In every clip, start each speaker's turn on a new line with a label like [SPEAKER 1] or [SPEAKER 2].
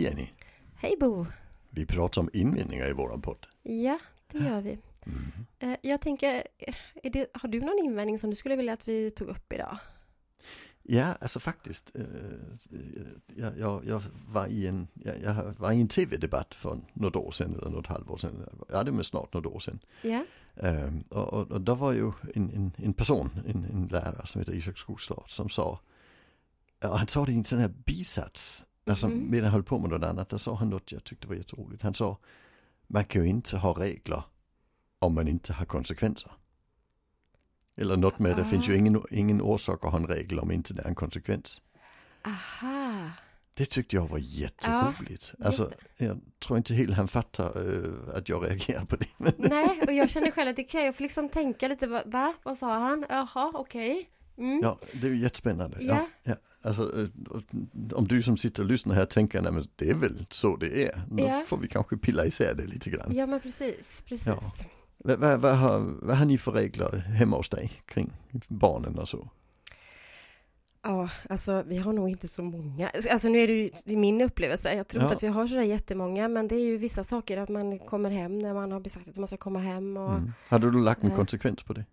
[SPEAKER 1] Hej Jenny!
[SPEAKER 2] Hej Bo!
[SPEAKER 1] Vi pratar om invändningar i våran podd.
[SPEAKER 2] Ja, det gör vi.
[SPEAKER 1] Mm.
[SPEAKER 2] Jag tänker, eh, det, har du någon invändning som du skulle vilja att vi tog upp idag?
[SPEAKER 1] Ja, alltså faktiskt. eh, jag, jag, jag, var i en, jag, jag var i en tv-debatt för något år sedan, eller något halvår sedan. Ja, det är snart något år sedan.
[SPEAKER 2] Ja,
[SPEAKER 1] Um, och, och, och då var ju en, en, en person, en, en lärare som heter Isak Skogstad, som sa, han sa det i en sån här bisats, alltså
[SPEAKER 2] Mhm.
[SPEAKER 1] medan han höll på med något annat, där sa han något jag tyckte var jätteroligt. Han sa, man kan ju inte ha regler om man inte har konsekvenser. Eller något med, det finns ju
[SPEAKER 2] Ah.
[SPEAKER 1] ingen, ingen orsak att ha en regel om inte det är en konsekvens.
[SPEAKER 2] aha.
[SPEAKER 1] Det tyckte jag var jätteroligt. alltså,
[SPEAKER 2] just
[SPEAKER 1] jag tror inte helt han fattar eh, att jag reagerar på det.
[SPEAKER 2] Nej, och jag känner själv att det kan jag får liksom tänka lite, va? va? Vad sa han? Jaha, okej. Mm.
[SPEAKER 1] Ja, det är ju jättespännande. Ja.
[SPEAKER 2] Ja.
[SPEAKER 1] Ja, Alltså, eh, om du som sitter och lyssnar här tänker, nej men det är väl så det är. Då
[SPEAKER 2] Ja.
[SPEAKER 1] får vi kanske pilla isär det lite grann.
[SPEAKER 2] Ja, men precis, precis.
[SPEAKER 1] Ja. Vad, vad, vad, har, vad har ni för regler hemma hos dig kring barnen och så?
[SPEAKER 2] Ja, alltså vi har nog inte så många. Alltså nu är det ju det är min upplevelse. Jag tror
[SPEAKER 1] Ja.
[SPEAKER 2] inte att vi har sådär jättemånga, men det är ju vissa saker att man kommer hem när man har sagt att man ska komma hem och
[SPEAKER 1] Mm. Hade du lagt
[SPEAKER 2] Nej.
[SPEAKER 1] konsekvens på det?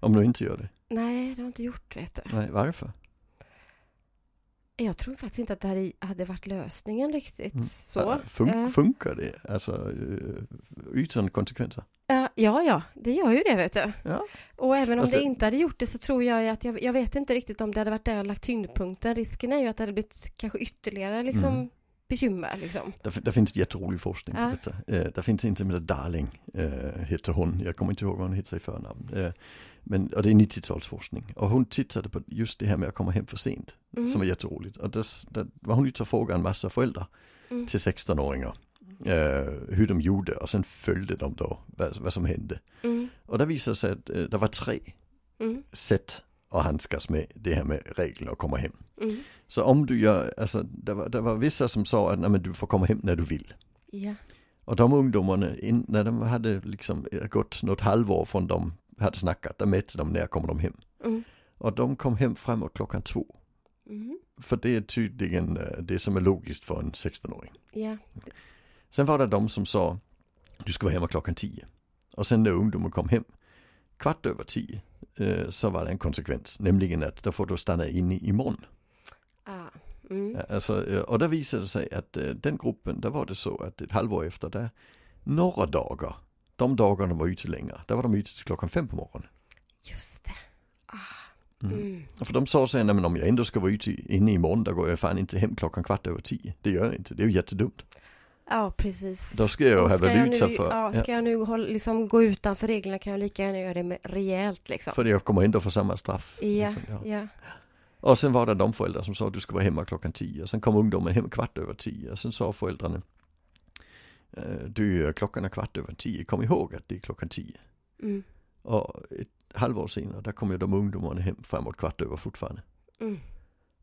[SPEAKER 1] Om du inte gör det?
[SPEAKER 2] nej, det har jag inte gjort vet du.
[SPEAKER 1] Nej, varför?
[SPEAKER 2] Jag tror faktiskt inte att det här hade varit lösningen riktigt
[SPEAKER 1] Mm.
[SPEAKER 2] så.
[SPEAKER 1] Fun-
[SPEAKER 2] Eh,
[SPEAKER 1] funkar det? Alltså, utan konsekvenser?
[SPEAKER 2] ja, ja, ja, det gör ju det vet du.
[SPEAKER 1] Ja.
[SPEAKER 2] Och även om
[SPEAKER 1] Alltså-
[SPEAKER 2] det inte hade gjort det så tror jag ju att jag, jag vet inte riktigt om det hade varit där jag lagt tyngdpunkten. Risken är ju att det hade blivit kanske ytterligare liksom
[SPEAKER 1] Mm.
[SPEAKER 2] Bekymmer liksom.
[SPEAKER 1] Där, där finns jätterolig forskning
[SPEAKER 2] Ja.
[SPEAKER 1] detta. Eh, där finns heter Darling, eh, heter hon. Jag kommer inte ihåg vad hon heter i förnamn. Eh, men, och det är 90-talsforskning. Och hon tittade på just det här med att komma hem för sent.
[SPEAKER 2] Mm.
[SPEAKER 1] Som var jätteroligt. Och där, där var hon ute och frågade en massa föräldrar
[SPEAKER 2] Mm.
[SPEAKER 1] till 16-åringar. Eh, hur de gjorde och sen följde de då vad, vad som hände.
[SPEAKER 2] Mm.
[SPEAKER 1] Och det visade sig att eh, det var tre
[SPEAKER 2] Mm.
[SPEAKER 1] sätt att handskas med det här med reglerna och komma hem.
[SPEAKER 2] Mm.
[SPEAKER 1] Så om du gör, alltså det var, det var vissa som sa att nej, men du får komma hem när du vill.
[SPEAKER 2] Ja.
[SPEAKER 1] Och de ungdomarna, in, när de hade liksom gått något halvår från de hade snackat, där mätte de när kommer de hem.
[SPEAKER 2] Mm.
[SPEAKER 1] Och de kom hem framåt klockan två.
[SPEAKER 2] Mm.
[SPEAKER 1] För det är tydligen eh, det som är logiskt för en 16-åring.
[SPEAKER 2] Ja.
[SPEAKER 1] Sen var det de som sa, du ska vara hemma klockan tio. Och sen när ungdomen kom hem, kvart över tio, så var det en konsekvens. Nämligen att då får du stanna inne imorgon.
[SPEAKER 2] Ah. Mm.
[SPEAKER 1] Alltså, eh, och där visade det sig att eh, den gruppen, där var det så att ett halvår efter där, några dagar, de dagarna var ute längre, där var de ute till klockan fem på morgonen.
[SPEAKER 2] Just det. Ah.
[SPEAKER 1] Mm.
[SPEAKER 2] Mm.
[SPEAKER 1] För de sa sen, men om jag ändå ska vara ute i- inne imorgon, då går jag fan inte hem klockan kvart över tio. Det gör jag inte, det är ju jättedumt.
[SPEAKER 2] Ja, precis.
[SPEAKER 1] Då ska jag
[SPEAKER 2] jag
[SPEAKER 1] valuta
[SPEAKER 2] nu,
[SPEAKER 1] för,
[SPEAKER 2] ja, ska jag nu hålla, liksom gå utanför reglerna kan jag lika gärna göra det med rejält liksom.
[SPEAKER 1] för jag kommer ändå få samma straff.
[SPEAKER 2] Ja,
[SPEAKER 1] liksom, ja.
[SPEAKER 2] ja.
[SPEAKER 1] Och sen var det de föräldrar som sa att du ska vara hemma klockan tio. Och sen kom ungdomen hem kvart över tio. Och sen sa föräldrarna, eh, du klockan är kvart över tio, kom ihåg att det är klockan tio.
[SPEAKER 2] Mm.
[SPEAKER 1] Och ett halvår senare, där kommer ju de ungdomarna hem framåt kvart över fortfarande.
[SPEAKER 2] Mm.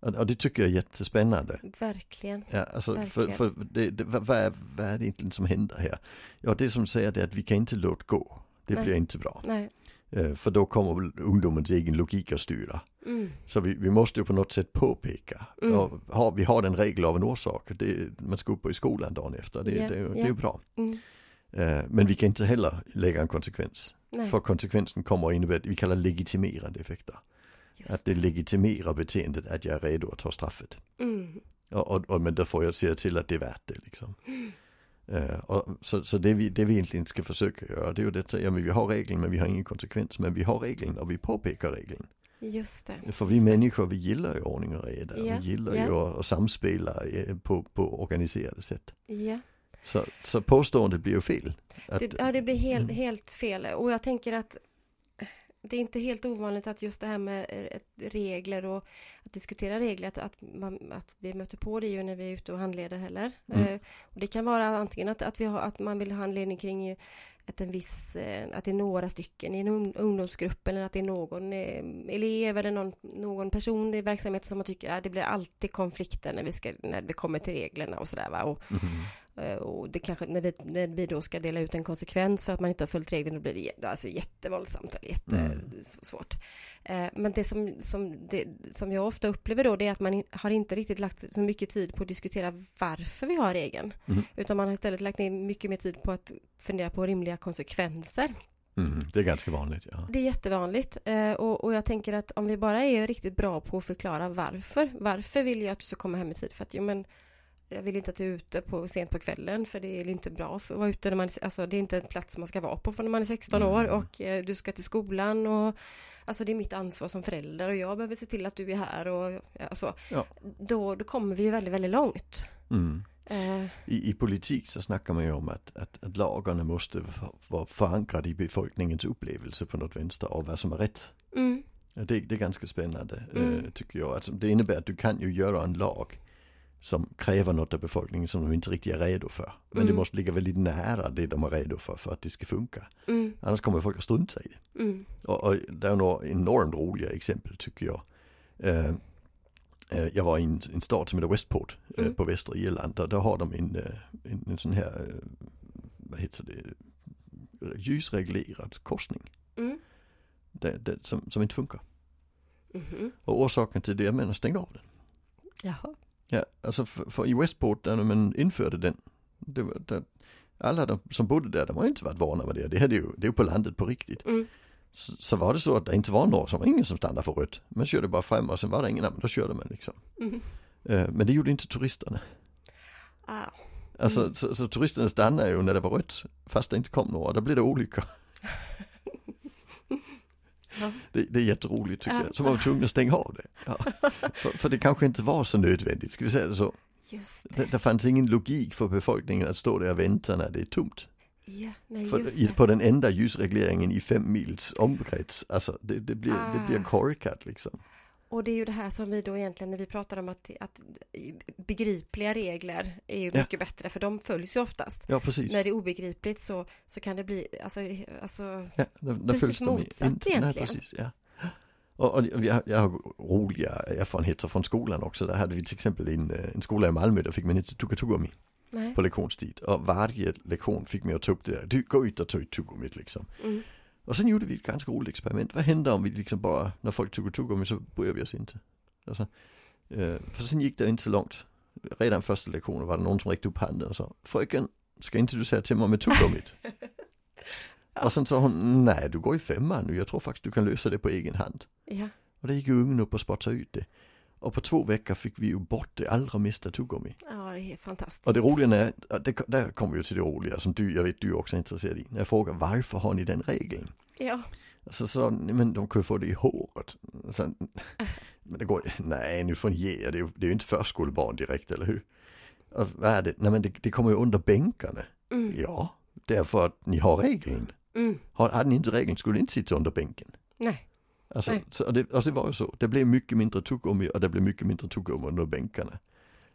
[SPEAKER 1] Och det tycker jag är jättespännande.
[SPEAKER 2] Verkligen.
[SPEAKER 1] Ja, alltså för,
[SPEAKER 2] Verkligen.
[SPEAKER 1] för det, det, vad, är, vad är det egentligen som händer här? Ja, det som säger det är att vi kan inte låta gå. Det
[SPEAKER 2] Nej.
[SPEAKER 1] blir inte bra.
[SPEAKER 2] Nej.
[SPEAKER 1] Eh, För då kommer ungdomens egen logik att styra.
[SPEAKER 2] Mm.
[SPEAKER 1] Så vi, vi måste på något sätt påpeka.
[SPEAKER 2] Mm.
[SPEAKER 1] Har, vi har den regel av en orsak. Det, man ska upp i skolan dagen efter. Det,
[SPEAKER 2] Ja,
[SPEAKER 1] det, det är
[SPEAKER 2] ja.
[SPEAKER 1] ju bra.
[SPEAKER 2] Mm.
[SPEAKER 1] Eh, Men vi kan inte heller lägga en konsekvens.
[SPEAKER 2] Nej.
[SPEAKER 1] För konsekvensen kommer att innebära, vi kallar legitimerande effekter.
[SPEAKER 2] Just.
[SPEAKER 1] Att det legitimerar beteendet att jag är redo att ta straffet.
[SPEAKER 2] Mm.
[SPEAKER 1] Och, och, och, men då får jag se till att det är värt det liksom. Eh, och, så så det, vi, det vi egentligen ska försöka göra det är ju detta, ja men vi har regeln men vi har ingen konsekvens. Men vi har regeln och vi påpekar regeln.
[SPEAKER 2] Just det.
[SPEAKER 1] För vi människor vi gillar ju ordning och reda.
[SPEAKER 2] Ja,
[SPEAKER 1] Vi gillar
[SPEAKER 2] ja.
[SPEAKER 1] ju att, att samspela eh, på, på organiserade sätt.
[SPEAKER 2] Ja.
[SPEAKER 1] Så, så påståendet blir ju fel. Att,
[SPEAKER 2] Det, ja, det blir helt,
[SPEAKER 1] Mm.
[SPEAKER 2] helt fel. Och jag tänker att det är inte helt ovanligt att just det här med eh, regler och att diskutera regler, att, att, man, att vi möter på det ju när vi är ute och handleder heller.
[SPEAKER 1] Mm.
[SPEAKER 2] Eh, och det kan vara antingen att, att, vi har, att man vill ha handledning kring att en viss, eh, att det är några stycken i en ung- ungdomsgrupp eller att det är någon eh, elev eller någon, någon person i verksamheten som man tycker att det blir alltid konflikter när vi, ska, när vi kommer till reglerna och sådär va. Och,
[SPEAKER 1] Mhm.
[SPEAKER 2] Eh, och det kanske, när vi, när vi då ska dela ut en konsekvens för att man inte har följt reglerna, då blir det alltså jättevåldsamt,
[SPEAKER 1] Mm.
[SPEAKER 2] jättesvårt. Eh, Men det som, som, det som jag ofta upplever då, det är att man har inte riktigt lagt så mycket tid på att diskutera varför vi har regeln.
[SPEAKER 1] Mm.
[SPEAKER 2] Utan man har istället lagt ner mycket mer tid på att fundera på rimliga konsekvenser.
[SPEAKER 1] Mm, det är ganska vanligt, ja.
[SPEAKER 2] Det är jättevanligt eh, och, och jag tänker att om vi bara är riktigt bra på att förklara varför. Varför vill jag att du ska komma hem i tid? För att jo, men jag vill inte att du är ute på, sent på kvällen för det är inte bra för att vara ute när man, alltså det är inte en plats man ska vara på för när man är 16
[SPEAKER 1] Mm.
[SPEAKER 2] år och eh, du ska till skolan och alltså det är mitt ansvar som förälder och jag behöver se till att du är här och ja, så.
[SPEAKER 1] Ja.
[SPEAKER 2] Då, då kommer vi ju väldigt, väldigt långt.
[SPEAKER 1] Mm.
[SPEAKER 2] Eh,
[SPEAKER 1] I, I politik så snackar man ju om att, att, att lagarna måste vara förankrade i befolkningens upplevelse på något vänster av vad som är rätt.
[SPEAKER 2] mm,
[SPEAKER 1] Det, det är ganska spännande
[SPEAKER 2] Mm.
[SPEAKER 1] eh, tycker jag. Alltså, det innebär att du kan ju göra en lag som kräver något av befolkningen som de inte riktigt är redo för. Men det
[SPEAKER 2] Mm.
[SPEAKER 1] måste ligga väldigt nära det de är redo för för att det ska funka.
[SPEAKER 2] mm,
[SPEAKER 1] Annars kommer folk att strunta i det.
[SPEAKER 2] mm,
[SPEAKER 1] Och, och det är några enormt roliga exempel tycker jag. Eh, eh, jag var i en, en stad som heter Westport eh,
[SPEAKER 2] Mm.
[SPEAKER 1] på västra Irland. Där, där har de en, eh, en, en sån här, eh, vad heter det, ljusreglerad korsning.
[SPEAKER 2] mm,
[SPEAKER 1] Det, det, som, som inte funkar.
[SPEAKER 2] mhm.
[SPEAKER 1] Och orsaken till det är att man har stängt av den.
[SPEAKER 2] Jaha.
[SPEAKER 1] Ja, alltså för, för i Westport där man införde den, det var, där, alla de som bodde där, de har inte varit vana med det. Det, hade ju, det är ju på landet på riktigt.
[SPEAKER 2] Mm,
[SPEAKER 1] Så, så var det så att det inte var några som var ingen som stannade för rött. Man körde bara fram och sen var det ingen annan, då körde man liksom.
[SPEAKER 2] mhm.
[SPEAKER 1] Eh, men det gjorde inte turisterna.
[SPEAKER 2] Ah.
[SPEAKER 1] Alltså
[SPEAKER 2] Mm.
[SPEAKER 1] så, så turisterna stannade ju när det var rött, fast det inte kom några. Då blev det olyckor. Det, det är jätteroligt tycker
[SPEAKER 2] Ja.
[SPEAKER 1] jag. Så man var tvungen att stänga av det. Ja. För, för det kanske inte var så nödvändigt, ska vi säga det så.
[SPEAKER 2] Just
[SPEAKER 1] Det,
[SPEAKER 2] det.
[SPEAKER 1] det fanns ingen logik för befolkningen att stå där och vänta när det är tomt.
[SPEAKER 2] Ja,
[SPEAKER 1] i, på den enda ljusregleringen i fem mils omkrets. Alltså det, det, blir, det blir
[SPEAKER 2] Ah.
[SPEAKER 1] korkat liksom.
[SPEAKER 2] Och det är ju det här som vi då egentligen när vi pratar om att, att begripliga regler är ju
[SPEAKER 1] Ja.
[SPEAKER 2] mycket bättre för de följs ju oftast.
[SPEAKER 1] Ja precis.
[SPEAKER 2] När det är obegripligt så, så kan det bli, alltså, alltså
[SPEAKER 1] Ja, där, där
[SPEAKER 2] Precis motsatt.
[SPEAKER 1] Nej,
[SPEAKER 2] egentligen.
[SPEAKER 1] precis, ja. Och, och jag, jag har roliga erfarenheter från skolan också. Där hade vi till exempel en, eh, en skola i Malmö, där fick man inte tugga tuggummi
[SPEAKER 2] nej.
[SPEAKER 1] på lektionstid. Och varje lektion fick man att ta upp det där, du, gå ut och ta ut tuggummit liksom.
[SPEAKER 2] Mm.
[SPEAKER 1] Och sen gjorde vi ett ganska roligt experiment. Vad händer om vi liksom bara, när folk tuggar tuggummi så bryr vi oss inte. Alltså, eh, för sen gick det inte så långt. Redan första lektionen var det någon som räckte upp handen och sa, fröken, ska inte du säga till mig med tuggummit?
[SPEAKER 2] Ja.
[SPEAKER 1] Och sen sa hon, nej du går i femman nu, jag tror faktiskt du kan lösa det på egen hand.
[SPEAKER 2] Ja.
[SPEAKER 1] Och det gick ju ungen upp och spottade ut det. Och på två veckor fick vi ju bort det allra mesta tuggummi.
[SPEAKER 2] ja, det är fantastiskt.
[SPEAKER 1] Och det roliga är, det, där kommer ju till det roliga som du, jag vet du är också intresserad i. När jag frågar varför har ni den regeln?
[SPEAKER 2] Ja,
[SPEAKER 1] Så sa men de kan ju få det i håret. Så, men det går nej nu får ni ge er, det är det är ju inte förskolebarn direkt, eller hur? Och vad är det? Nej men det, det kommer ju under bänkarna.
[SPEAKER 2] mm,
[SPEAKER 1] Ja, därför att ni har regeln.
[SPEAKER 2] mm,
[SPEAKER 1] Har, hade ni inte regeln skulle ni inte sitta under bänken.
[SPEAKER 2] nej,
[SPEAKER 1] Alltså, så det, alltså det var ju så. Det blev mycket mindre tuggummi och det blev mycket mindre tuggummi under bänkarna.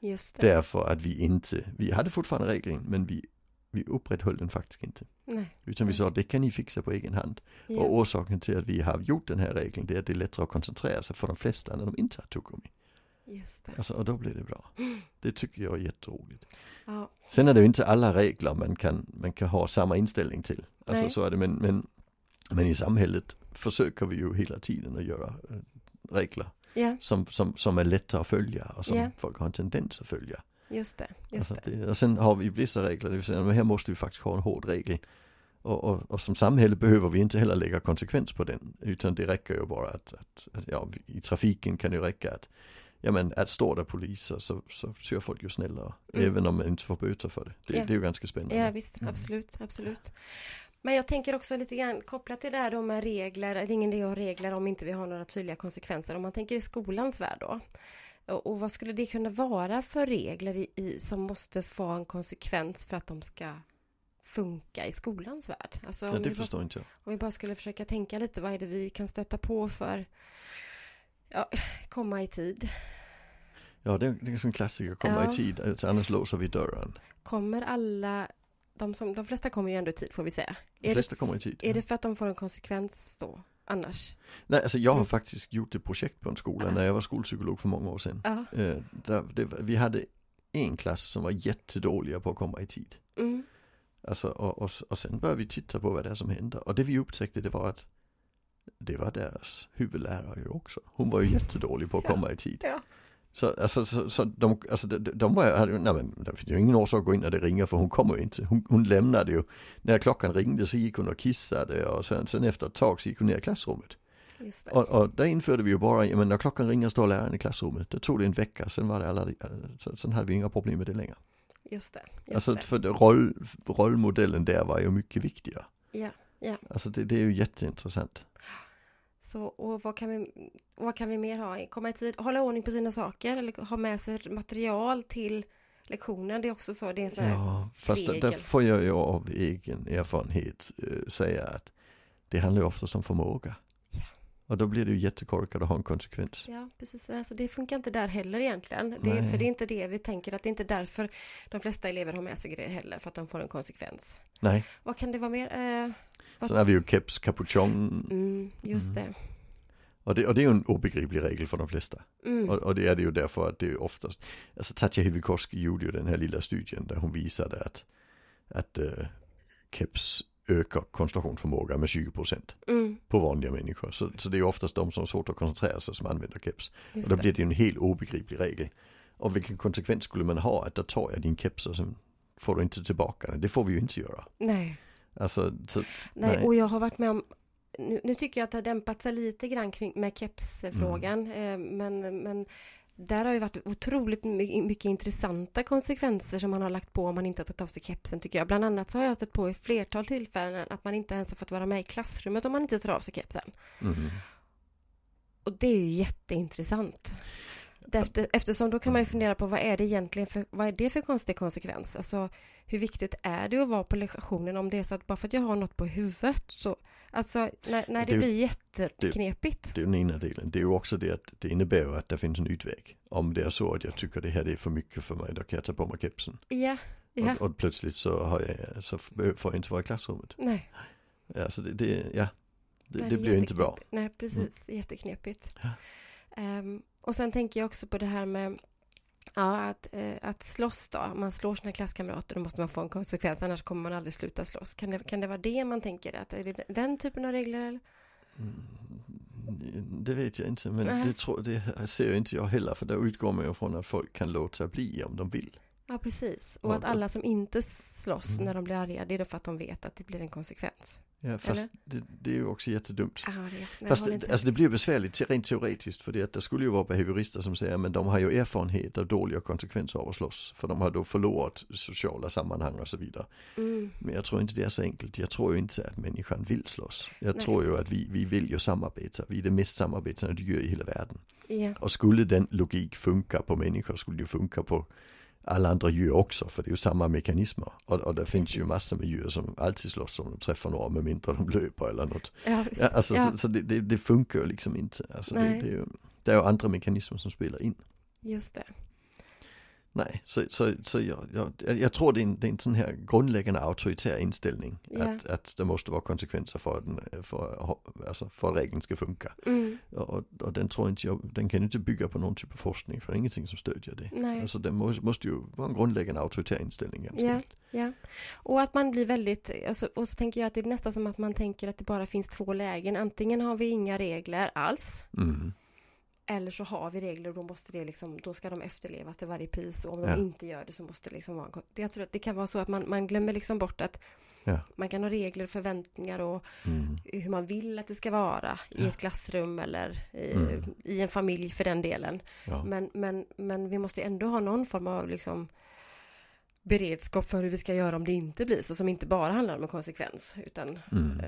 [SPEAKER 2] just det.
[SPEAKER 1] Därför att vi inte, vi hade fortfarande regeln men vi, vi upprätthöll den faktiskt inte.
[SPEAKER 2] Nej.
[SPEAKER 1] Utan vi sa det kan ni fixa på egen hand.
[SPEAKER 2] Ja.
[SPEAKER 1] Och orsaken till att vi har gjort den här regeln det är att det är lättare att koncentrera sig för de flesta när de inte har tuggummi.
[SPEAKER 2] Just det.
[SPEAKER 1] Alltså, och då blir det bra. Det tycker jag är jätteroligt.
[SPEAKER 2] Ja,
[SPEAKER 1] Sen är det ju inte alla regler man kan, man kan ha samma inställning till. Alltså
[SPEAKER 2] Nej.
[SPEAKER 1] så är det, men, men, men i samhället försöker vi ju hela tiden att göra eh, regler
[SPEAKER 2] ja,
[SPEAKER 1] som, som, som är lätta att följa och som
[SPEAKER 2] Ja.
[SPEAKER 1] folk har en tendens att följa.
[SPEAKER 2] just det. Just
[SPEAKER 1] Alltså
[SPEAKER 2] det.
[SPEAKER 1] och sen har vi vissa regler, det vill säga men här måste vi faktiskt ha en hård regel. Och, och, och som samhälle behöver vi inte heller lägga konsekvens på den. Utan det räcker ju bara att, att, att ja, i trafiken kan det räcka att Ja men att står det poliser så, så kör folk ju snällare.
[SPEAKER 2] Mm.
[SPEAKER 1] Även om man inte får böter för det. Det,
[SPEAKER 2] Ja.
[SPEAKER 1] det är ju ganska spännande.
[SPEAKER 2] Ja visst,
[SPEAKER 1] Mm.
[SPEAKER 2] absolut, absolut. Men jag tänker också lite grann kopplat till det här då med regler, det är ingen idé att ha regler om inte vi har några tydliga konsekvenser. Om man tänker i skolans värld då. Och, vad skulle det kunna vara för regler i, i, som måste få en konsekvens för att de ska funka i skolans värld? Alltså
[SPEAKER 1] Ja, det
[SPEAKER 2] vi bara,
[SPEAKER 1] förstår inte jag.
[SPEAKER 2] om vi bara skulle försöka tänka lite, vad är det vi kan stöta på för ja, komma i tid?
[SPEAKER 1] Ja det, är- det är en klassiker, komma
[SPEAKER 2] Ja.
[SPEAKER 1] i tid, annars låser vi dörren.
[SPEAKER 2] Kommer alla, de, som, de flesta kommer ju ändå i tid får vi säga.
[SPEAKER 1] De flesta
[SPEAKER 2] det,
[SPEAKER 1] kommer i tid.
[SPEAKER 2] är
[SPEAKER 1] ja.
[SPEAKER 2] det för att de får en konsekvens då, annars?
[SPEAKER 1] Nej alltså jag har
[SPEAKER 2] Mm.
[SPEAKER 1] faktiskt gjort ett projekt på en skola när jag var skolpsykolog för många år sedan.
[SPEAKER 2] Ja.
[SPEAKER 1] Eh, där, det, vi hade en klass som var jättedåliga på att komma i tid.
[SPEAKER 2] Mm.
[SPEAKER 1] Alltså, och, och, och sen började vi titta på vad det är som händer. Och det vi upptäckte det var att det var deras huvudlärare ju också. Hon var ju jättedålig på att
[SPEAKER 2] Ja.
[SPEAKER 1] komma i tid.
[SPEAKER 2] Ja.
[SPEAKER 1] Så, alltså, så, så de, alltså, de, de var, hade, ju- nej men det finns ju ingen orsak att gå in när det ringer för hon kommer ju inte. Hon, hon lämnade ju, när klockan ringde så gick hon och kissade och sen, sen efter ett tag så gick hon ner i klassrummet. Och, och där införde vi ju bara, men när klockan ringer står läraren i klassrummet. Det tog det en vecka, sen var det alla, så, sen hade vi inga problem med det längre.
[SPEAKER 2] Just det. Just
[SPEAKER 1] Alltså
[SPEAKER 2] det.
[SPEAKER 1] för roll, rollmodellen där var ju mycket viktigare.
[SPEAKER 2] Ja, ja.
[SPEAKER 1] Alltså det, det är ju jätteintressant.
[SPEAKER 2] Så, och vad kan, vi, vad kan vi mer ha? Komma i tid, hålla ordning på sina saker eller ha med sig material till lektionen. Det är också så, det är en sån här,
[SPEAKER 1] Ja, fast där, där
[SPEAKER 2] regel.
[SPEAKER 1] får jag ju av egen erfarenhet eh, säga att det handlar ju oftast om förmåga. Och då blir det ju jättekorkat att ha en konsekvens.
[SPEAKER 2] ja precis, alltså det funkar inte där heller egentligen. Det, är- för det är inte det vi tänker, att det är inte därför de flesta elever har med sig grejer heller, för att de får en konsekvens.
[SPEAKER 1] Nej,
[SPEAKER 2] Vad kan det vara mer? Eh, Vad-
[SPEAKER 1] sen har vi ju keps, capuchon
[SPEAKER 2] mm, just
[SPEAKER 1] Mm.
[SPEAKER 2] det.
[SPEAKER 1] och det. Och det är ju en obegriplig regel för de flesta.
[SPEAKER 2] Mm.
[SPEAKER 1] Och, och det är det ju därför att det är oftast, alltså Tatja Hivikoski gjorde ju den här lilla studien där hon visade att, att uh, keps ökar koncentrationsförmåga med 20%
[SPEAKER 2] Mm,
[SPEAKER 1] på vanliga människor. Så, så det är oftast de som har svårt att koncentrera sig som använder keps. Och
[SPEAKER 2] just
[SPEAKER 1] då
[SPEAKER 2] det.
[SPEAKER 1] blir det ju en helt obegriplig regel. Och vilken konsekvens skulle man ha att då tar jag din keps och sen får du inte tillbaka den. Det får vi ju inte göra.
[SPEAKER 2] Nej.
[SPEAKER 1] Alltså, så,
[SPEAKER 2] Nej,
[SPEAKER 1] nej.
[SPEAKER 2] och jag har varit med om nu, nu tycker jag att det har dämpat sig lite grann kring, med kepsfrågan.
[SPEAKER 1] Mm.
[SPEAKER 2] Eh, men, men där har ju varit otroligt my- mycket intressanta konsekvenser som man har lagt på om man inte har tagit av sig kepsen tycker jag. Bland annat så har jag stött på i flertal tillfällen att man inte ens har fått vara med i klassrummet om man inte tar av sig kepsen.
[SPEAKER 1] Mhm.
[SPEAKER 2] Och det är ju jätteintressant. Efter, eftersom då kan man ju fundera på vad är det egentligen för, vad är det för konstig konsekvens? Alltså hur viktigt är det att vara på lektionen om det är så att bara för att jag har något på huvudet så Alltså när, när det,
[SPEAKER 1] Det-
[SPEAKER 2] blir jätteknepigt.
[SPEAKER 1] Det är ju den ena delen. Det är ju också det att det innebär ju att det finns en utväg. Om det är så att jag tycker det här det är för mycket för mig, då kan jag ta på mig kepsen.
[SPEAKER 2] Ja, ja,
[SPEAKER 1] Och, och plötsligt så, har jag, så får jag inte vara i klassrummet.
[SPEAKER 2] nej.
[SPEAKER 1] Alltså det, det, ja, det, det
[SPEAKER 2] är
[SPEAKER 1] blir inte bra. Mm.
[SPEAKER 2] Nej, precis. Jätteknepigt.
[SPEAKER 1] Ja.
[SPEAKER 2] Ehm, och sen tänker jag också på det här med Ja, att, eh, att slåss då. Man slår sina klasskamrater då måste man få en konsekvens, annars kommer man aldrig sluta slåss. Kan det, kan det vara det man tänker? Att, är det den typen av regler? Eller?
[SPEAKER 1] Mm, Det vet jag inte, men
[SPEAKER 2] Nej.
[SPEAKER 1] det, tror, det ser inte jag heller. För där utgår man ju från att folk kan låta bli om de vill.
[SPEAKER 2] Ja, precis. Och
[SPEAKER 1] Ja,
[SPEAKER 2] att alla som inte slåss
[SPEAKER 1] Mm.
[SPEAKER 2] när de blir arga, det är då för att de vet att det blir en konsekvens.
[SPEAKER 1] Ja, fast det, det är ju också jättedumt.
[SPEAKER 2] Ah, det, jag
[SPEAKER 1] Fast det, alltså det blir besvärligt rent teoretiskt för det att det skulle ju vara behaviorister som säger men de har ju erfarenhet av dåliga konsekvenser av att slåss. För de har då förlorat sociala sammanhang och så vidare.
[SPEAKER 2] mm,
[SPEAKER 1] Men jag tror inte det är så enkelt. Jag tror ju inte att människan vill slåss. Jag
[SPEAKER 2] Nej.
[SPEAKER 1] tror ju att vi, vi vill ju samarbeta. Vi är det mest samarbetande djur i hela världen.
[SPEAKER 2] ja,
[SPEAKER 1] Och skulle den logik funka på människor skulle det ju funka på alla andra djur också. För det är ju samma mekanismer. Och, och det finns ju
[SPEAKER 2] Precis.
[SPEAKER 1] massor med djur som alltid slåss om de träffar några med mindre de löper eller något.
[SPEAKER 2] ja.
[SPEAKER 1] Ja, alltså,
[SPEAKER 2] ja
[SPEAKER 1] Så, så det, det, det funkar ju liksom inte. Alltså, det, det, är ju, det är ju andra mekanismer som spelar in.
[SPEAKER 2] just det.
[SPEAKER 1] Nej, så, så, så jag, jag, jag tror det är, en, det är en sån här grundläggande auktoritär inställning.
[SPEAKER 2] Ja.
[SPEAKER 1] Att, att det måste vara konsekvenser för att, den, för, alltså, för att regeln ska funka.
[SPEAKER 2] Mm,
[SPEAKER 1] Och, och den tror inte jag, den kan inte bygga på någon typ av forskning för det är ingenting som stödjer det.
[SPEAKER 2] nej.
[SPEAKER 1] Alltså det måste, måste ju vara en grundläggande auktoritär inställning ganska
[SPEAKER 2] Ja. Ja, och att man blir väldigt, alltså, och så tänker jag att det är nästan som att man tänker att det bara finns två lägen. Antingen har vi inga regler alls,
[SPEAKER 1] Mm.
[SPEAKER 2] Eller så har vi regler och då måste det liksom, då ska de efterlevas till varje pris och om
[SPEAKER 1] Ja.
[SPEAKER 2] de inte gör det så måste det liksom vara en, Jag tror att det kan vara så att man, man glömmer liksom bort att
[SPEAKER 1] Ja.
[SPEAKER 2] man kan ha regler och förväntningar och
[SPEAKER 1] Mm.
[SPEAKER 2] hur man vill att det ska vara i
[SPEAKER 1] Ja.
[SPEAKER 2] ett klassrum eller i,
[SPEAKER 1] Mm.
[SPEAKER 2] i en familj för den delen. Men, men, men vi måste ändå ha någon form av liksom beredskap för hur vi ska göra om det inte blir så, som inte bara handlar om en konsekvens. Utan,
[SPEAKER 1] Mm.
[SPEAKER 2] eh,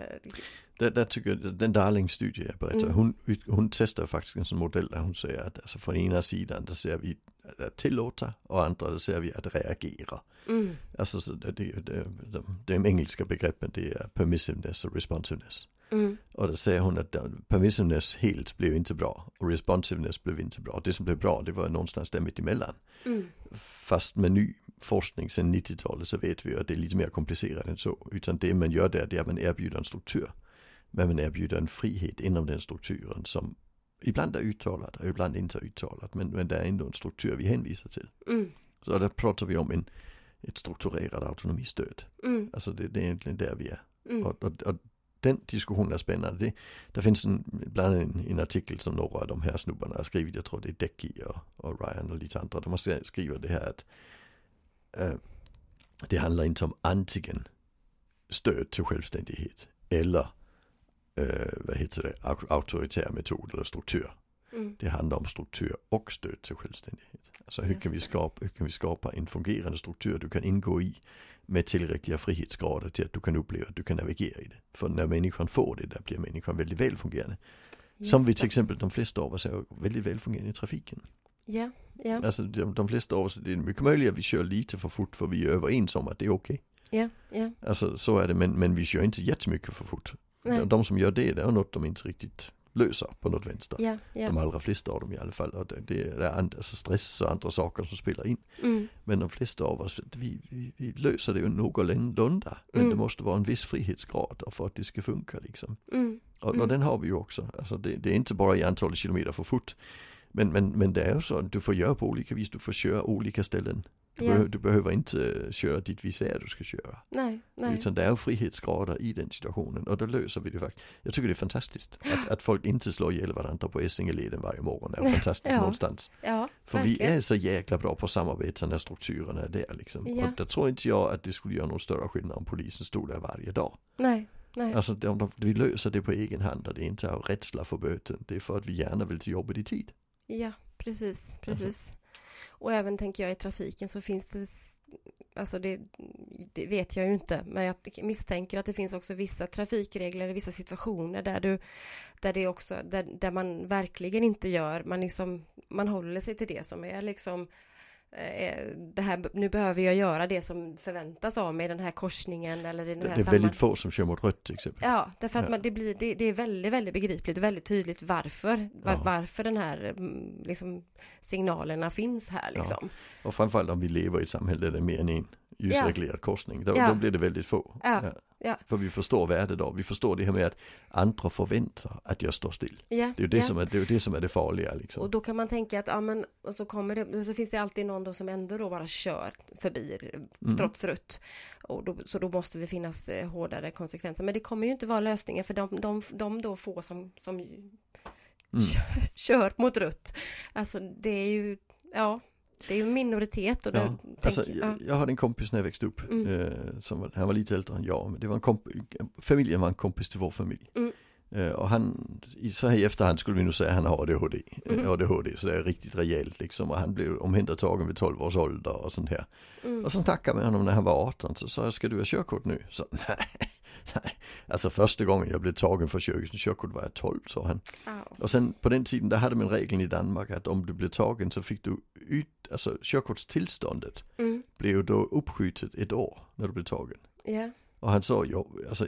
[SPEAKER 1] Där, där tycker jag, den Darling-studie jag berättar,
[SPEAKER 2] Mm.
[SPEAKER 1] hon, hon testar faktiskt en sån modell där hon säger att alltså från ena sidan där ser vi att tillåta och andra där ser vi att reagera.
[SPEAKER 2] mm,
[SPEAKER 1] Alltså så det, det, det, de, de engelska begreppen det är permissiveness och responsiveness.
[SPEAKER 2] mm,
[SPEAKER 1] Och då säger hon att permissiveness helt blev inte bra och responsiveness blev inte bra. Det som blev bra det var någonstans där mitt emellan.
[SPEAKER 2] mm,
[SPEAKER 1] Fast med ny forskning sedan 90-talet så vet vi ju att det är lite mer komplicerat än så. Utan det man gör där det är att man erbjuder en struktur. Men man erbjuder en frihet inom den strukturen som ibland är uttalad och ibland inte är uttalad. Men, men det är ändå en struktur vi hänvisar till.
[SPEAKER 2] mm,
[SPEAKER 1] Så där pratar vi om en, ett strukturerat autonomistöd.
[SPEAKER 2] Mm.
[SPEAKER 1] Alltså det, det är egentligen där vi är.
[SPEAKER 2] Mm.
[SPEAKER 1] Och, och, och den diskussionen är spännande. Det, det finns en, bland en, en artikel som några av de här snubbarna har skrivit. Jag tror det är Decky och, och Ryan och lite andra. De har skrivit det här att det handlar inte om antingen stöd till självständighet eller äh, vad heter det, auktoritär metod eller struktur.
[SPEAKER 2] Mm.
[SPEAKER 1] Det handlar om struktur och stöd till självständighet. Alltså hur
[SPEAKER 2] Just
[SPEAKER 1] kan, vi skapa, hur kan vi skapa en fungerande struktur du kan ingå i med tillräckliga frihetsgrader till att du kan uppleva att du kan navigera i det. För när människan får det, där blir människan väldigt välfungerande. Som vi
[SPEAKER 2] Just
[SPEAKER 1] till exempel, de flesta av oss är väldigt välfungerande i trafiken.
[SPEAKER 2] Ja, ja,
[SPEAKER 1] Alltså de, de flesta av oss, det är mycket möjligt att vi kör lite för fort för vi är överens om att det är okej.
[SPEAKER 2] ja, ja.
[SPEAKER 1] Alltså så är det, men, men vi kör inte jättemycket för fort. De, de som gör det, det är något de inte riktigt löser på något vänster.
[SPEAKER 2] Ja, ja.
[SPEAKER 1] De allra flesta av dem i alla fall. Och det, det är and- alltså stress och andra saker som spelar in.
[SPEAKER 2] Mm.
[SPEAKER 1] Men de flesta av oss, vi, vi, vi löser det ju någorlunda. Men
[SPEAKER 2] Mm.
[SPEAKER 1] det måste vara en viss frihetsgrad för att det ska funka liksom.
[SPEAKER 2] Mm.
[SPEAKER 1] Och,
[SPEAKER 2] Mm.
[SPEAKER 1] och den har vi ju också. Alltså det, det är inte bara i antalet kilometer för fort. Men, men, men det är ju så att du får göra på olika vis. Du får köra olika ställen. Du,
[SPEAKER 2] Ja.
[SPEAKER 1] behöver, du behöver inte köra dit vi säger du ska köra.
[SPEAKER 2] Nej, nej.
[SPEAKER 1] Utan det är frihetsgrader i den situationen. Och då löser vi det faktiskt. Jag tycker det är fantastiskt. Att, att folk inte slår ihjäl varandra på Essingeleden varje morgon. är fantastiskt
[SPEAKER 2] Ja.
[SPEAKER 1] någonstans.
[SPEAKER 2] Ja,
[SPEAKER 1] För
[SPEAKER 2] verkligen.
[SPEAKER 1] vi är så jäkla bra på samarbete när strukturerna är där liksom.
[SPEAKER 2] Ja.
[SPEAKER 1] Och där tror inte jag att det skulle göra någon större skillnad om polisen stod där varje dag.
[SPEAKER 2] Nej, nej.
[SPEAKER 1] Alltså de, de, vi löser det på egen hand och det är inte av rädsla för böten. Det är för att vi gärna vill till jobbet i tid.
[SPEAKER 2] Ja, precis, precis. Och även tänker jag i trafiken så finns det, alltså det, det vet jag ju inte, men jag misstänker att det finns också vissa trafikregler vissa situationer där du, där det också, där, där man verkligen inte gör, man liksom, man håller sig till det som är liksom det här, nu behöver jag göra det som förväntas av mig i den här korsningen eller i den
[SPEAKER 1] Det,
[SPEAKER 2] här
[SPEAKER 1] det är
[SPEAKER 2] samman-
[SPEAKER 1] väldigt få som kör mot rött till exempel.
[SPEAKER 2] Ja, därför att
[SPEAKER 1] Ja.
[SPEAKER 2] man, det, blir, det, det är väldigt, väldigt begripligt och väldigt tydligt varför, var,
[SPEAKER 1] Ja.
[SPEAKER 2] varför den här mm, liksom, signalerna finns här liksom.
[SPEAKER 1] Och framförallt om vi lever i ett samhälle där det är mer än en ljusreglerad korsning. Då,
[SPEAKER 2] Ja.
[SPEAKER 1] då blir det väldigt få.
[SPEAKER 2] Ja.
[SPEAKER 1] För vi förstår värdet då. Vi förstår det här med att andra förväntar att jag står still.
[SPEAKER 2] Ja,
[SPEAKER 1] Det är det,
[SPEAKER 2] ja.
[SPEAKER 1] som, är, det, är det som är det farliga liksom.
[SPEAKER 2] Och då kan man tänka att, ja men, och så kommer det, så finns det alltid någon då som ändå då bara kör förbi
[SPEAKER 1] Mm.
[SPEAKER 2] trots rött. Och då, så då måste det finnas eh, hårdare konsekvenser. Men det kommer ju inte vara lösningen för de, de, de då få som, som
[SPEAKER 1] Mm.
[SPEAKER 2] kör mot rött. Alltså det är ju, ja, det är ju en minoritet och
[SPEAKER 1] Ja, Alltså,
[SPEAKER 2] tänker,
[SPEAKER 1] jag,
[SPEAKER 2] ja.
[SPEAKER 1] jag hade en kompis när jag växte upp.
[SPEAKER 2] Mm.
[SPEAKER 1] Eh, som, han var lite äldre än jag. Men det var en komp familjen var en kompis till vår familj.
[SPEAKER 2] Mm.
[SPEAKER 1] Eh, och han, så här i efterhand skulle vi nog säga att han har ADHD.
[SPEAKER 2] Mhm.
[SPEAKER 1] Mm. ADHD, så det är riktigt rejält liksom. Och han blev omhändertagen vid 12 års ålder och sånt här.
[SPEAKER 2] Mm.
[SPEAKER 1] Och så snackade med honom när han var 18. Så sa jag, ska du ha körkort nu? Så nej, nej. Alltså första gången jag blev tagen för kör, körkort var jag 12, sa han.
[SPEAKER 2] Ja.
[SPEAKER 1] Och sen på den tiden, där hade man regeln i Danmark att om du blev tagen så fick du ut, alltså körkortstillståndet
[SPEAKER 2] Mm.
[SPEAKER 1] blev då uppskjutet ett år när du blev tagen.
[SPEAKER 2] Ja.
[SPEAKER 1] Och han sa, ja, alltså,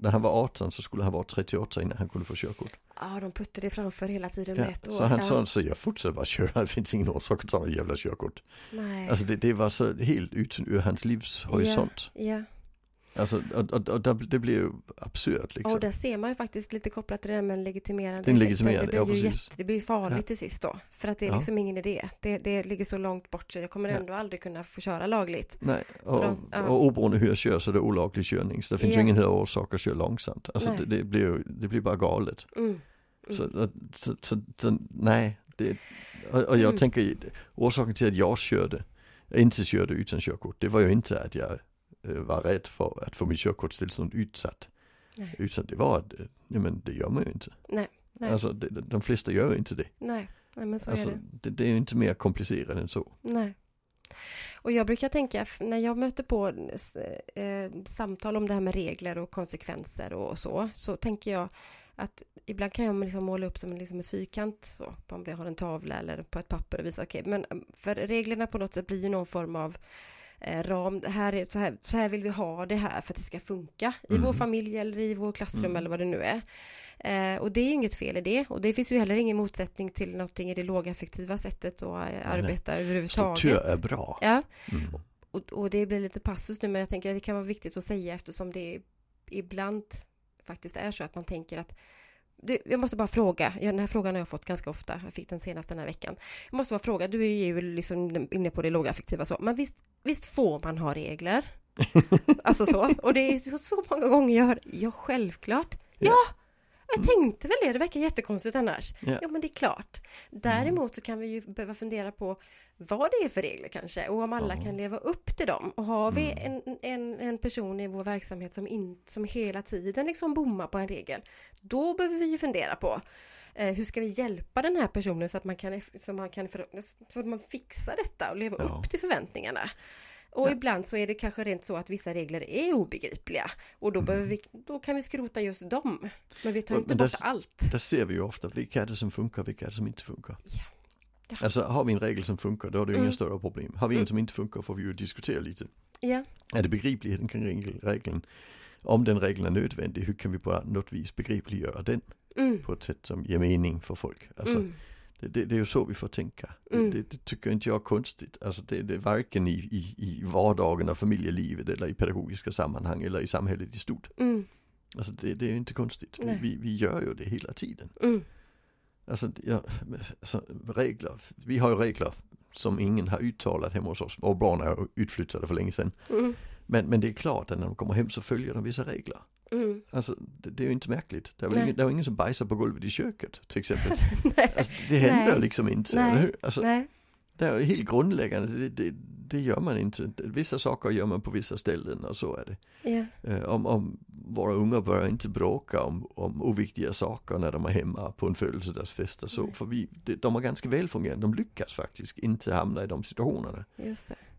[SPEAKER 1] när han var 18 så skulle han vara 38 innan han kunde få körkort.
[SPEAKER 2] ja, de puttade det framför hela tiden
[SPEAKER 1] Ja,
[SPEAKER 2] med ett år.
[SPEAKER 1] så han
[SPEAKER 2] ja.
[SPEAKER 1] sa, så jag fortsatte bara köra, det finns ingen orsak att ta en jävla körkort.
[SPEAKER 2] Nej.
[SPEAKER 1] Alltså det, det var så helt ut ur hans livshorisont.
[SPEAKER 2] ja.
[SPEAKER 1] Alltså, och, och, och det blir ju absurt liksom.
[SPEAKER 2] Och där ser man ju faktiskt lite kopplat till det här med den legitimerande
[SPEAKER 1] Den legitimerande,
[SPEAKER 2] det
[SPEAKER 1] ja,
[SPEAKER 2] blir ju
[SPEAKER 1] precis.
[SPEAKER 2] jätte, det blir ju farligt
[SPEAKER 1] Ja.
[SPEAKER 2] till sist då. För att det är
[SPEAKER 1] Ja.
[SPEAKER 2] liksom ingen idé. Det, det ligger så långt bort så jag kommer
[SPEAKER 1] Ja.
[SPEAKER 2] ändå aldrig kunna få köra lagligt.
[SPEAKER 1] Nej,
[SPEAKER 2] Så
[SPEAKER 1] och,
[SPEAKER 2] de- ja.
[SPEAKER 1] och oberoende hur jag kör så är det olaglig körning. Så det finns
[SPEAKER 2] Ja.
[SPEAKER 1] ju ingen orsak att köra långsamt. Alltså det, det, blir ju, det blir bara galet.
[SPEAKER 2] Mm. Mm.
[SPEAKER 1] Så, så, så, så nej, det, och, och jag
[SPEAKER 2] Mm.
[SPEAKER 1] tänker orsaken till att jag körde, inte körde utan körkort, det var ju inte att jag var rädd för att få mitt körkortstillstånd utsatt.
[SPEAKER 2] Nej.
[SPEAKER 1] Utan det var att, eh, ja men det gör man ju inte.
[SPEAKER 2] Nej, nej.
[SPEAKER 1] Alltså det, de flesta gör inte det.
[SPEAKER 2] Nej, nej men så
[SPEAKER 1] Alltså
[SPEAKER 2] är det.
[SPEAKER 1] det, det är ju inte mer komplicerat än så.
[SPEAKER 2] Nej. Och jag brukar tänka, när jag möter på eh, samtal om det här med regler och konsekvenser och så, så tänker jag att ibland kan jag liksom måla upp som en, liksom en fyrkant, så, om jag har en tavla eller på ett papper och visa, okej, men mm, för reglerna på något sätt blir ju någon form av eh, ram, det här är, så, här, så här vill vi ha det här för att det ska funka i
[SPEAKER 1] Mm.
[SPEAKER 2] vår familj eller i vår klassrum
[SPEAKER 1] Mm.
[SPEAKER 2] eller vad det nu är. Eh, och det är inget fel i det och det finns ju heller ingen motsättning till någonting i det lågaffektiva sättet att eh, arbeta överhuvudtaget.
[SPEAKER 1] Struktur är bra.
[SPEAKER 2] Ja,
[SPEAKER 1] Mm.
[SPEAKER 2] och, och det blir lite passus nu men jag tänker att det kan vara viktigt att säga eftersom det ibland faktiskt är så att man tänker att du, jag måste bara fråga, ja, den här frågan har jag fått ganska ofta, jag fick den senast den här veckan. Jag måste bara fråga, du är ju liksom inne på det lågaffektiva så, men visst, visst får man ha regler? alltså så, och det är så, så många gånger jag hör, ja självklart, ja, ja jag tänkte väl det, det verkar jättekonstigt annars. Ja. ja, men det är klart. Däremot så kan vi ju behöva fundera på vad det är för regler kanske och om alla ja. kan leva upp till dem. Och har vi mm. en, en, en person i vår verksamhet som, in, som hela tiden liksom bommar på en regel, då behöver vi ju fundera på eh, hur ska vi hjälpa den här personen så att man kan, så man kan så att man fixar detta och lever ja. upp till förväntningarna. Och ja. ibland så är det kanske rent så att vissa regler är obegripliga och då, mm. behöver vi, då kan vi skrota just dem. Men vi tar inte bort allt.
[SPEAKER 1] Där ser vi ju ofta vilka är det som funkar, vilka är det som inte funkar. Ja. Ja. Alltså har vi en regel som funkar då är det ju mm. inga större problem. Har vi mm. en som inte funkar får vi ju diskutera lite. Ja. Är det begripligheten kring regeln? Om den regeln är nödvändig, hur kan vi på något vis begripliggöra den? Mm. På ett sätt som ger mening för folk. Alltså, mm. Det, det, det, är ju så vi får tänka. Mm. Det, det, tycker inte jag är konstigt. Alltså det, det är varken i, i, i vardagen och familjelivet eller i pedagogiska sammanhang eller i samhället i stort. Mm. Alltså det, är inte konstigt. Vi, vi, vi, gör ju det hela tiden. Mm. Alltså, ja, alltså, regler, vi har ju regler som ingen har uttalat hemma hos oss. Våra barn är utflyttade för länge sedan. Mm. Men, men det är klart att när de kommer hem så följer de vissa regler. Mm. Alltså det, det, är ju inte märkligt. Det är, väl ingen, det är ingen som bajsar på golvet i köket till exempel. alltså, det händer Nej. liksom inte. Nej. Alltså, Nej. Det är helt grundläggande, det, det, det, gör man inte. Vissa saker gör man på vissa ställen och så är det. Yeah. om, om våra unga börjar inte bråka om, om oviktiga saker när de är hemma på en födelsedagsfest och så. Mm. För vi, de är ganska välfungerande, de lyckas faktiskt inte hamna i de situationerna.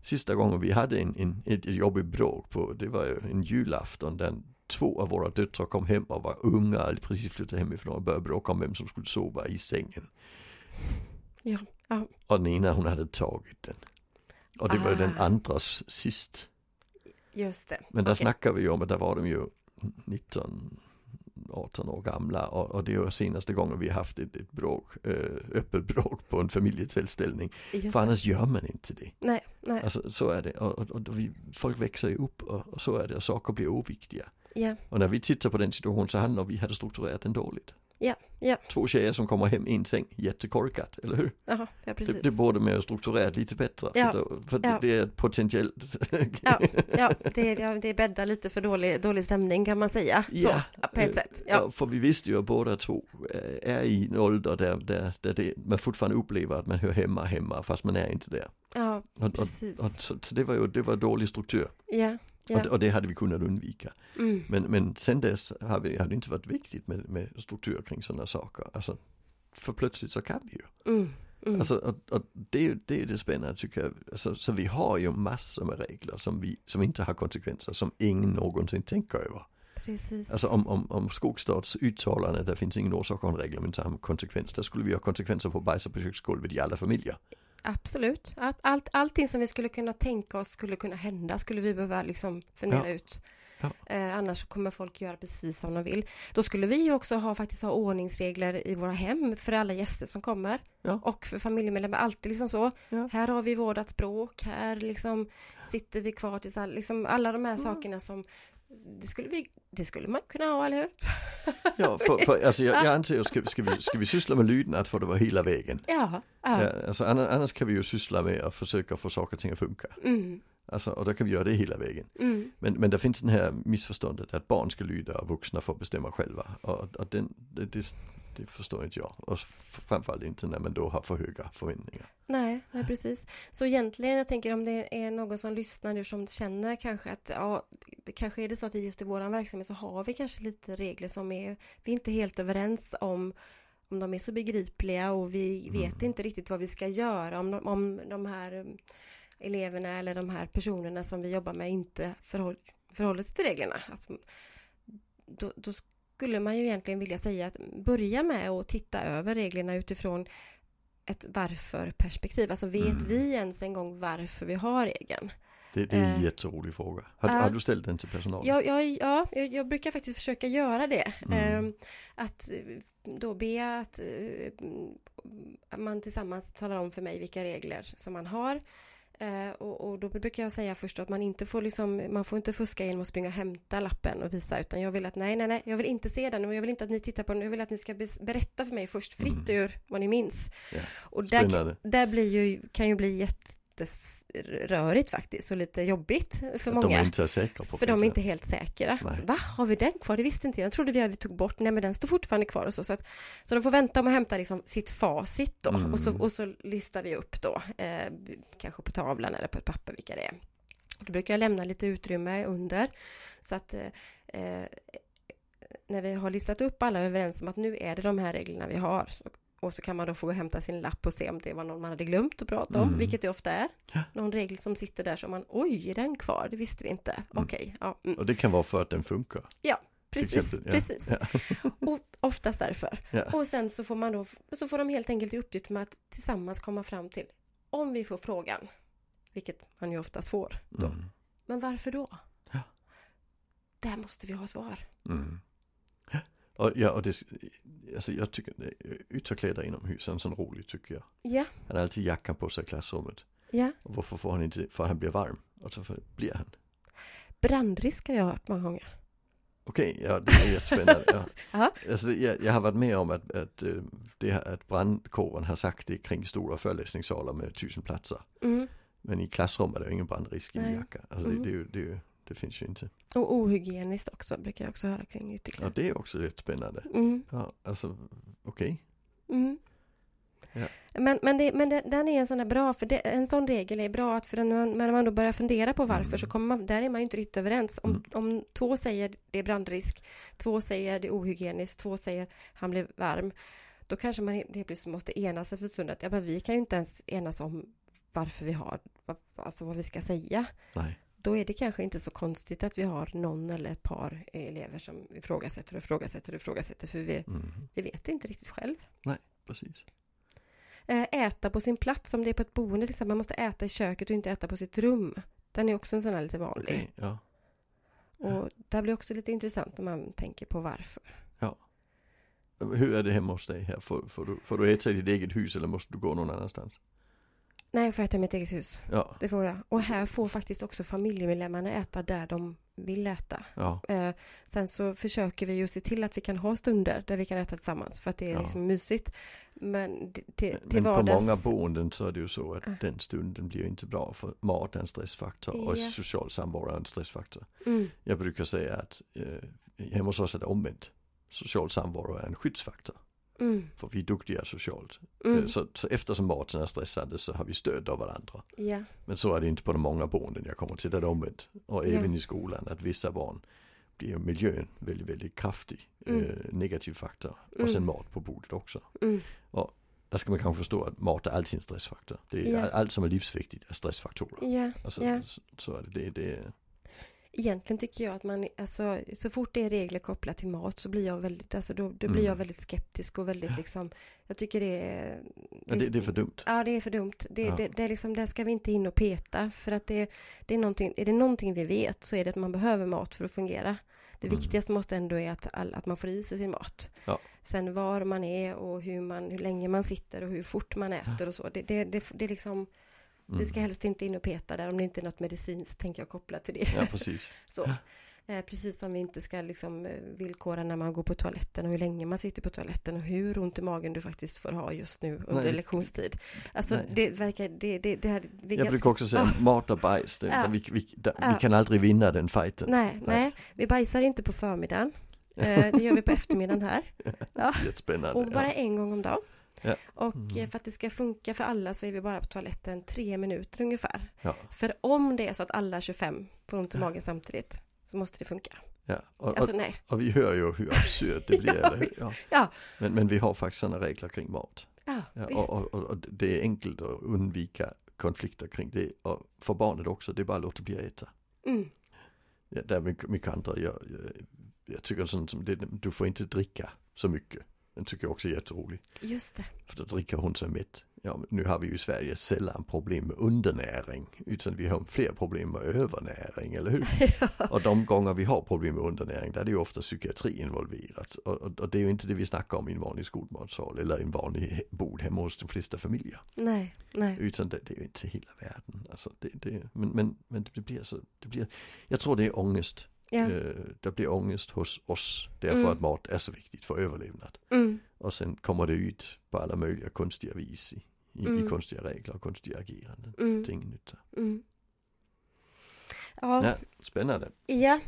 [SPEAKER 1] Sista gången vi hade en, en, ett jobbigt bråk på, det var ju en julafton där två av våra döttrar kom hem och var unga, eller precis flyttat hemifrån och började bråka om vem som skulle sova i sängen. Ja. ja. Och den ena hon hade tagit den. Och det ah. var den andras sist.
[SPEAKER 2] Just det.
[SPEAKER 1] Men där okay. snackar vi ju om att där var de ju 19, 18 år gamla och, och det är senaste gången vi haft ett, ett bråk, äh, öppet bråk på en familjetillställning. För annars gör man inte det. Nej, nej. Alltså så är det och, och, och vi, folk växer ju upp och, och, så är det och saker blir oviktiga. Ja. Och när vi tittar på den situationen så handlar vi hade strukturerat den dåligt. Ja, ja. Två tjejer som kommer hem i en säng, jättekorkat, eller hur?
[SPEAKER 2] Jaha, ja precis.
[SPEAKER 1] Det, det borde man ju strukturerat lite bättre. Ja. Då, för ja. det är potentiellt.
[SPEAKER 2] ja, ja, det, ja, det bäddar lite för dålig, dålig stämning kan man säga. Ja, så, på ett sätt. Ja.
[SPEAKER 1] för vi visste ju att båda två är i en ålder där, där, där det, man fortfarande upplever att man hör hemma hemma fast man är inte där.
[SPEAKER 2] Ja, precis.
[SPEAKER 1] Och, och, så, så det var ju det var dålig struktur. Ja. Ja. Och, och, det hade vi kunnat undvika. Mm. Men, men sen dess har, vi, har det inte varit viktigt med, med struktur kring sådana saker. Alltså, för plötsligt så kan vi ju. Mm. Mm. Alltså, och, och det, är det är det spännande tycker jag. Alltså, så vi har ju massor med regler som, vi, som inte har konsekvenser, som ingen någonsin tänker över. Precis. Alltså om, om, om Skogsstads uttalande, det finns ingen orsak och en regel om inte har konsekvens. Där skulle vi ha konsekvenser på bajsa på köksgolvet i alla familjer.
[SPEAKER 2] Absolut. Allt, allting som vi skulle kunna tänka oss skulle kunna hända skulle vi behöva liksom fundera ja. ut. Ja. Eh, annars kommer folk göra precis som de vill. Då skulle vi också ha, faktiskt ha ordningsregler i våra hem för alla gäster som kommer. Ja. Och för familjemedlemmar, alltid liksom så. Ja. Här har vi vårdat språk, här liksom sitter vi kvar tills all, liksom alla de här sakerna som det skulle, vi, det skulle man kunna ha, eller hur?
[SPEAKER 1] Ja, för, för, alltså jag, jag anser, ska, ska, vi, ska vi syssla med lydnad får det vara hela vägen.
[SPEAKER 2] Ja.
[SPEAKER 1] ja. ja alltså, annars kan vi ju syssla med att försöka få saker och ting att funka. Mm. Alltså, och då kan vi göra det hela vägen. Mm. Men, men det finns den här missförståndet att barn ska lyda och vuxna får bestämma själva. Och, och den, det, det, det förstår inte jag. Och framförallt inte när man då har för höga förväntningar.
[SPEAKER 2] Nej, nej, precis. Så egentligen, jag tänker om det är någon som lyssnar nu som känner kanske att ja, kanske är det så att just i vår verksamhet så har vi kanske lite regler som är, vi är inte helt överens om om de är så begripliga och vi vet mm. inte riktigt vad vi ska göra om de, om de här um, eleverna eller de här personerna som vi jobbar med inte förhåll, förhåller sig till reglerna. Alltså, då, då, skulle man ju egentligen vilja säga att börja med att titta över reglerna utifrån ett varför-perspektiv. Alltså vet mm. vi ens en gång varför vi har regeln?
[SPEAKER 1] Det, det är en uh, jätterolig fråga. Har, uh, har, du ställt den till personalen?
[SPEAKER 2] Ja, ja, ja jag, jag brukar faktiskt försöka göra det. Mm. Uh, att då be att uh, man tillsammans talar om för mig vilka regler som man har. Eh, och, och då brukar jag säga först att man inte får liksom, man får inte fuska genom att springa och hämta lappen och visa, utan jag vill att nej, nej, nej, jag vill inte se den och jag vill inte att ni tittar på den, jag vill att ni ska be- berätta för mig först fritt
[SPEAKER 1] Mm.
[SPEAKER 2] ur vad ni minns.
[SPEAKER 1] Ja.
[SPEAKER 2] Och där,
[SPEAKER 1] Spännande.
[SPEAKER 2] där blir ju, kan ju bli jätterörigt faktiskt och lite jobbigt för
[SPEAKER 1] Att
[SPEAKER 2] många.
[SPEAKER 1] de är inte är säkra på
[SPEAKER 2] För de är inte helt säkra.
[SPEAKER 1] Nej.
[SPEAKER 2] Så, Va, har vi den kvar? Det visste inte jag. Jag trodde vi, vi tog bort. Nej, men den står fortfarande kvar och så. Så, att, så de får vänta att hämta liksom sitt facit då.
[SPEAKER 1] Mm.
[SPEAKER 2] Och, så, och så listar vi upp då, eh, kanske på tavlan eller på ett papper vilka det är. Då brukar jag lämna lite utrymme under. Så att eh, eh, när vi har listat upp alla överens om att nu är det de här reglerna vi har. Och så kan man då få hämta sin lapp och se om det var någon man hade glömt att prata om,
[SPEAKER 1] Mm.
[SPEAKER 2] vilket det ofta är.
[SPEAKER 1] Ja.
[SPEAKER 2] Någon regel som sitter där som man, oj, är den kvar? Det visste vi inte. Okej, ja. Mm.
[SPEAKER 1] Och det kan vara för att den funkar. till
[SPEAKER 2] Precis.
[SPEAKER 1] Ja.
[SPEAKER 2] precis.
[SPEAKER 1] Ja.
[SPEAKER 2] Och oftast därför.
[SPEAKER 1] Ja.
[SPEAKER 2] Och sen så får man då, så får de helt enkelt i uppgift med att tillsammans komma fram till, om vi får frågan, vilket man ju oftast får, då.
[SPEAKER 1] Mm.
[SPEAKER 2] men varför då?
[SPEAKER 1] Ja.
[SPEAKER 2] Där måste vi ha svar.
[SPEAKER 1] Och, ja, och det, alltså jag tycker det- ytterkläder inomhus är en sån rolig tycker jag.
[SPEAKER 2] Ja,
[SPEAKER 1] Han har alltid jackan på sig i klassrummet.
[SPEAKER 2] ja.
[SPEAKER 1] Och varför får han inte, för han blir varm. Och så för, blir han.
[SPEAKER 2] Brandrisk har jag hört många gånger.
[SPEAKER 1] Okej, ja det är jättespännande. Ja. Alltså, jag, jag har varit med om att, att, eh, det, att brandkåren har sagt det kring stora föreläsningssalar med tusen platser.
[SPEAKER 2] Mm.
[SPEAKER 1] Men i klassrum är det ju ingen brandrisk i jacka. Alltså
[SPEAKER 2] Mm.
[SPEAKER 1] det, det, är ju, det, är ju, det finns ju inte.
[SPEAKER 2] Och ohygieniskt också, brukar jag också höra kring
[SPEAKER 1] Ja
[SPEAKER 2] ytterkläder.
[SPEAKER 1] det är också jättespännande.
[SPEAKER 2] Mm.
[SPEAKER 1] Ja, alltså okej.
[SPEAKER 2] Mm.
[SPEAKER 1] Ja.
[SPEAKER 2] Men, men, det, men det, den är en sån där bra, för det, en sån regel är bra att för när man, när man då börjar fundera på varför
[SPEAKER 1] Mm.
[SPEAKER 2] så kommer man, där är man ju inte riktigt överens. Om,
[SPEAKER 1] Mm.
[SPEAKER 2] om två säger det är brandrisk, två säger det är ohygieniskt, två säger han blev varm, då kanske man helt plötsligt måste enas efter ett stund att ja, men vi kan ju inte ens enas om varför vi har, alltså vad vi ska säga.
[SPEAKER 1] Nej.
[SPEAKER 2] Då är det kanske inte så konstigt att vi har någon eller ett par elever som ifrågasätter och ifrågasätter och ifrågasätter för vi,
[SPEAKER 1] Mm.
[SPEAKER 2] vi vet inte riktigt själv.
[SPEAKER 1] Precis.
[SPEAKER 2] Eh, Äta på sin plats, om det är på ett boende till exempel, man måste äta i köket och inte äta på sitt rum. Den är också en sån här lite vanlig.
[SPEAKER 1] Okej, ja.
[SPEAKER 2] Och där blir också lite intressant när man tänker på varför.
[SPEAKER 1] Hur är det hemma hos dig här? Får, får, du, får du äta i ditt eget hus eller måste du gå någon annanstans?
[SPEAKER 2] Nej, jag får äta i mitt eget hus.
[SPEAKER 1] Ja,
[SPEAKER 2] Det får jag. Och här får faktiskt också familjemedlemmarna äta där de vill äta.
[SPEAKER 1] ja,
[SPEAKER 2] Eh, sen så försöker vi ju se till att vi kan ha stunder där vi kan äta tillsammans för att det är
[SPEAKER 1] Ja.
[SPEAKER 2] liksom mysigt. Men det, till
[SPEAKER 1] Men på
[SPEAKER 2] vardags...
[SPEAKER 1] många boenden så är det ju så att
[SPEAKER 2] Ja.
[SPEAKER 1] den stunden blir inte bra för mat är en stressfaktor och
[SPEAKER 2] Ja.
[SPEAKER 1] social samvaro är en stressfaktor.
[SPEAKER 2] Mm,
[SPEAKER 1] Jag brukar säga att eh, hemma hos oss är det omvänt. Social samvaro är en skyddsfaktor.
[SPEAKER 2] Mm,
[SPEAKER 1] För vi är duktiga socialt.
[SPEAKER 2] mm,
[SPEAKER 1] Eh, Så, så eftersom maten är stressande så har vi stöd av varandra.
[SPEAKER 2] ja,
[SPEAKER 1] Men så är det inte på de många boenden jag kommer till, där det är omvänt. Och
[SPEAKER 2] Ja.
[SPEAKER 1] även i skolan, att vissa barn blir miljön väldigt, väldigt kraftig
[SPEAKER 2] Mm.
[SPEAKER 1] eh, negativ faktor.
[SPEAKER 2] Mm.
[SPEAKER 1] Och sen mat på bordet också.
[SPEAKER 2] mm,
[SPEAKER 1] Där ska man kanske förstå att mat är alltid en stressfaktor. Det är,
[SPEAKER 2] Ja.
[SPEAKER 1] all, allt som är livsviktigt är stressfaktorer.
[SPEAKER 2] ja,
[SPEAKER 1] Alltså,
[SPEAKER 2] ja.
[SPEAKER 1] så, så är det. det, det
[SPEAKER 2] Egentligen tycker jag att man, alltså så fort det är regler kopplat till mat så blir jag väldigt, alltså då, då blir
[SPEAKER 1] Mm.
[SPEAKER 2] jag väldigt skeptisk och väldigt liksom, jag tycker det är...
[SPEAKER 1] ja, det, det är för dumt.
[SPEAKER 2] Ja, det är för dumt. Det,
[SPEAKER 1] Ja.
[SPEAKER 2] det, det är liksom, där ska vi inte in och peta. För att det, det är någonting, är det någonting vi vet så är det att man behöver mat för att fungera. Det
[SPEAKER 1] Mm.
[SPEAKER 2] viktigaste måste ändå är att, all, att man får i sig sin mat.
[SPEAKER 1] Ja.
[SPEAKER 2] Sen var man är och hur, man, hur länge man sitter och hur fort man äter och så. Det, det, det, det är liksom,
[SPEAKER 1] Mm.
[SPEAKER 2] vi ska helst inte in och peta där om det inte är något medicinskt, tänker jag, kopplat till det.
[SPEAKER 1] Ja, precis.
[SPEAKER 2] Så. Eh, precis som vi inte ska liksom eh, villkora när man går på toaletten och hur länge man sitter på toaletten och hur ont i magen du faktiskt får ha just nu under
[SPEAKER 1] Nej.
[SPEAKER 2] lektionstid. Alltså
[SPEAKER 1] Nej.
[SPEAKER 2] det verkar, det, det, det här... Vi
[SPEAKER 1] Jag brukar också säga mat och bajs, det,
[SPEAKER 2] Ja.
[SPEAKER 1] vi, vi, där,
[SPEAKER 2] Ja.
[SPEAKER 1] vi kan aldrig vinna den fighten.
[SPEAKER 2] Nej, nej, vi bajsar inte på förmiddagen. Eh, det gör vi på eftermiddagen här. Ja.
[SPEAKER 1] Jättespännande.
[SPEAKER 2] Och bara en gång om dagen.
[SPEAKER 1] Ja.
[SPEAKER 2] Och
[SPEAKER 1] Mm.
[SPEAKER 2] eh, för att det ska funka för alla så är vi bara på toaletten tre minuter ungefär.
[SPEAKER 1] Ja.
[SPEAKER 2] För om det är så att alla 25 får ont i magen samtidigt så måste det funka.
[SPEAKER 1] Ja. Och,
[SPEAKER 2] Alltså nej.
[SPEAKER 1] och vi hör ju hur absurt det blir.
[SPEAKER 2] Ja,
[SPEAKER 1] ja.
[SPEAKER 2] Ja.
[SPEAKER 1] Men, men vi har faktiskt sådana regler kring mat.
[SPEAKER 2] Ja,
[SPEAKER 1] och, och, och det är enkelt att undvika konflikter kring det. Och för barnet också, det är bara att låta bli att äta.
[SPEAKER 2] Mm.
[SPEAKER 1] Ja, där är mycket, mycket andra, jag, jag, jag tycker sånt som det, du får inte dricka så mycket. Den tycker jag också är jätterolig.
[SPEAKER 2] Just det.
[SPEAKER 1] För då dricker hon sig mätt. ja, nu har vi ju i Sverige sällan problem med undernäring, utan vi har fler problem med övernäring, eller hur? Och de gånger vi har problem med undernäring, där är det ju ofta psykiatri involverat. Och, och, och, det är ju inte det vi snackar om i en vanlig skolmatsal eller en vanlig bod hemma hos de flesta familjer.
[SPEAKER 2] Nej, nej.
[SPEAKER 1] Utan det, det är ju inte hela världen. Alltså det, det, men, men, men det blir så, det blir, jag tror det är ångest.
[SPEAKER 2] Ja.
[SPEAKER 1] Eh, det blir ångest hos oss därför
[SPEAKER 2] Mm.
[SPEAKER 1] att mat är så viktigt för överlevnad.
[SPEAKER 2] Mm.
[SPEAKER 1] Och sen kommer det ut på alla möjliga konstiga vis i, i, i
[SPEAKER 2] Mm.
[SPEAKER 1] konstiga regler och konstiga ageranden.
[SPEAKER 2] Mm.
[SPEAKER 1] Det är nytta.
[SPEAKER 2] Mm. Ja,
[SPEAKER 1] Ja, spännande.
[SPEAKER 2] ja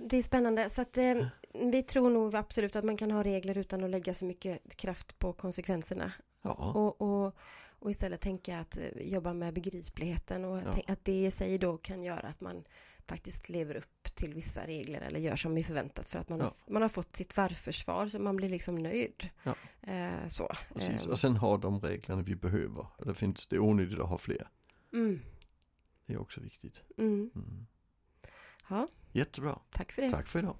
[SPEAKER 2] det är spännande. Så att eh, vi tror nog absolut att man kan ha regler utan att lägga så mycket kraft på konsekvenserna.
[SPEAKER 1] Ja,
[SPEAKER 2] Och, och, och istället tänka att jobba med begripligheten och
[SPEAKER 1] Ja.
[SPEAKER 2] att det i sig då kan göra att man faktiskt lever upp till vissa regler eller gör som är förväntat för att man, har, man har fått sitt varförsvar så man blir liksom nöjd.
[SPEAKER 1] Ja.
[SPEAKER 2] Eh, så.
[SPEAKER 1] precis.
[SPEAKER 2] Eh,
[SPEAKER 1] Och sen har de reglerna vi behöver. Det finns, det är onödigt att ha fler.
[SPEAKER 2] mm,
[SPEAKER 1] Det är också viktigt.
[SPEAKER 2] mm.
[SPEAKER 1] Mm.
[SPEAKER 2] Ja,
[SPEAKER 1] Jättebra.
[SPEAKER 2] tack för det.
[SPEAKER 1] Tack för idag.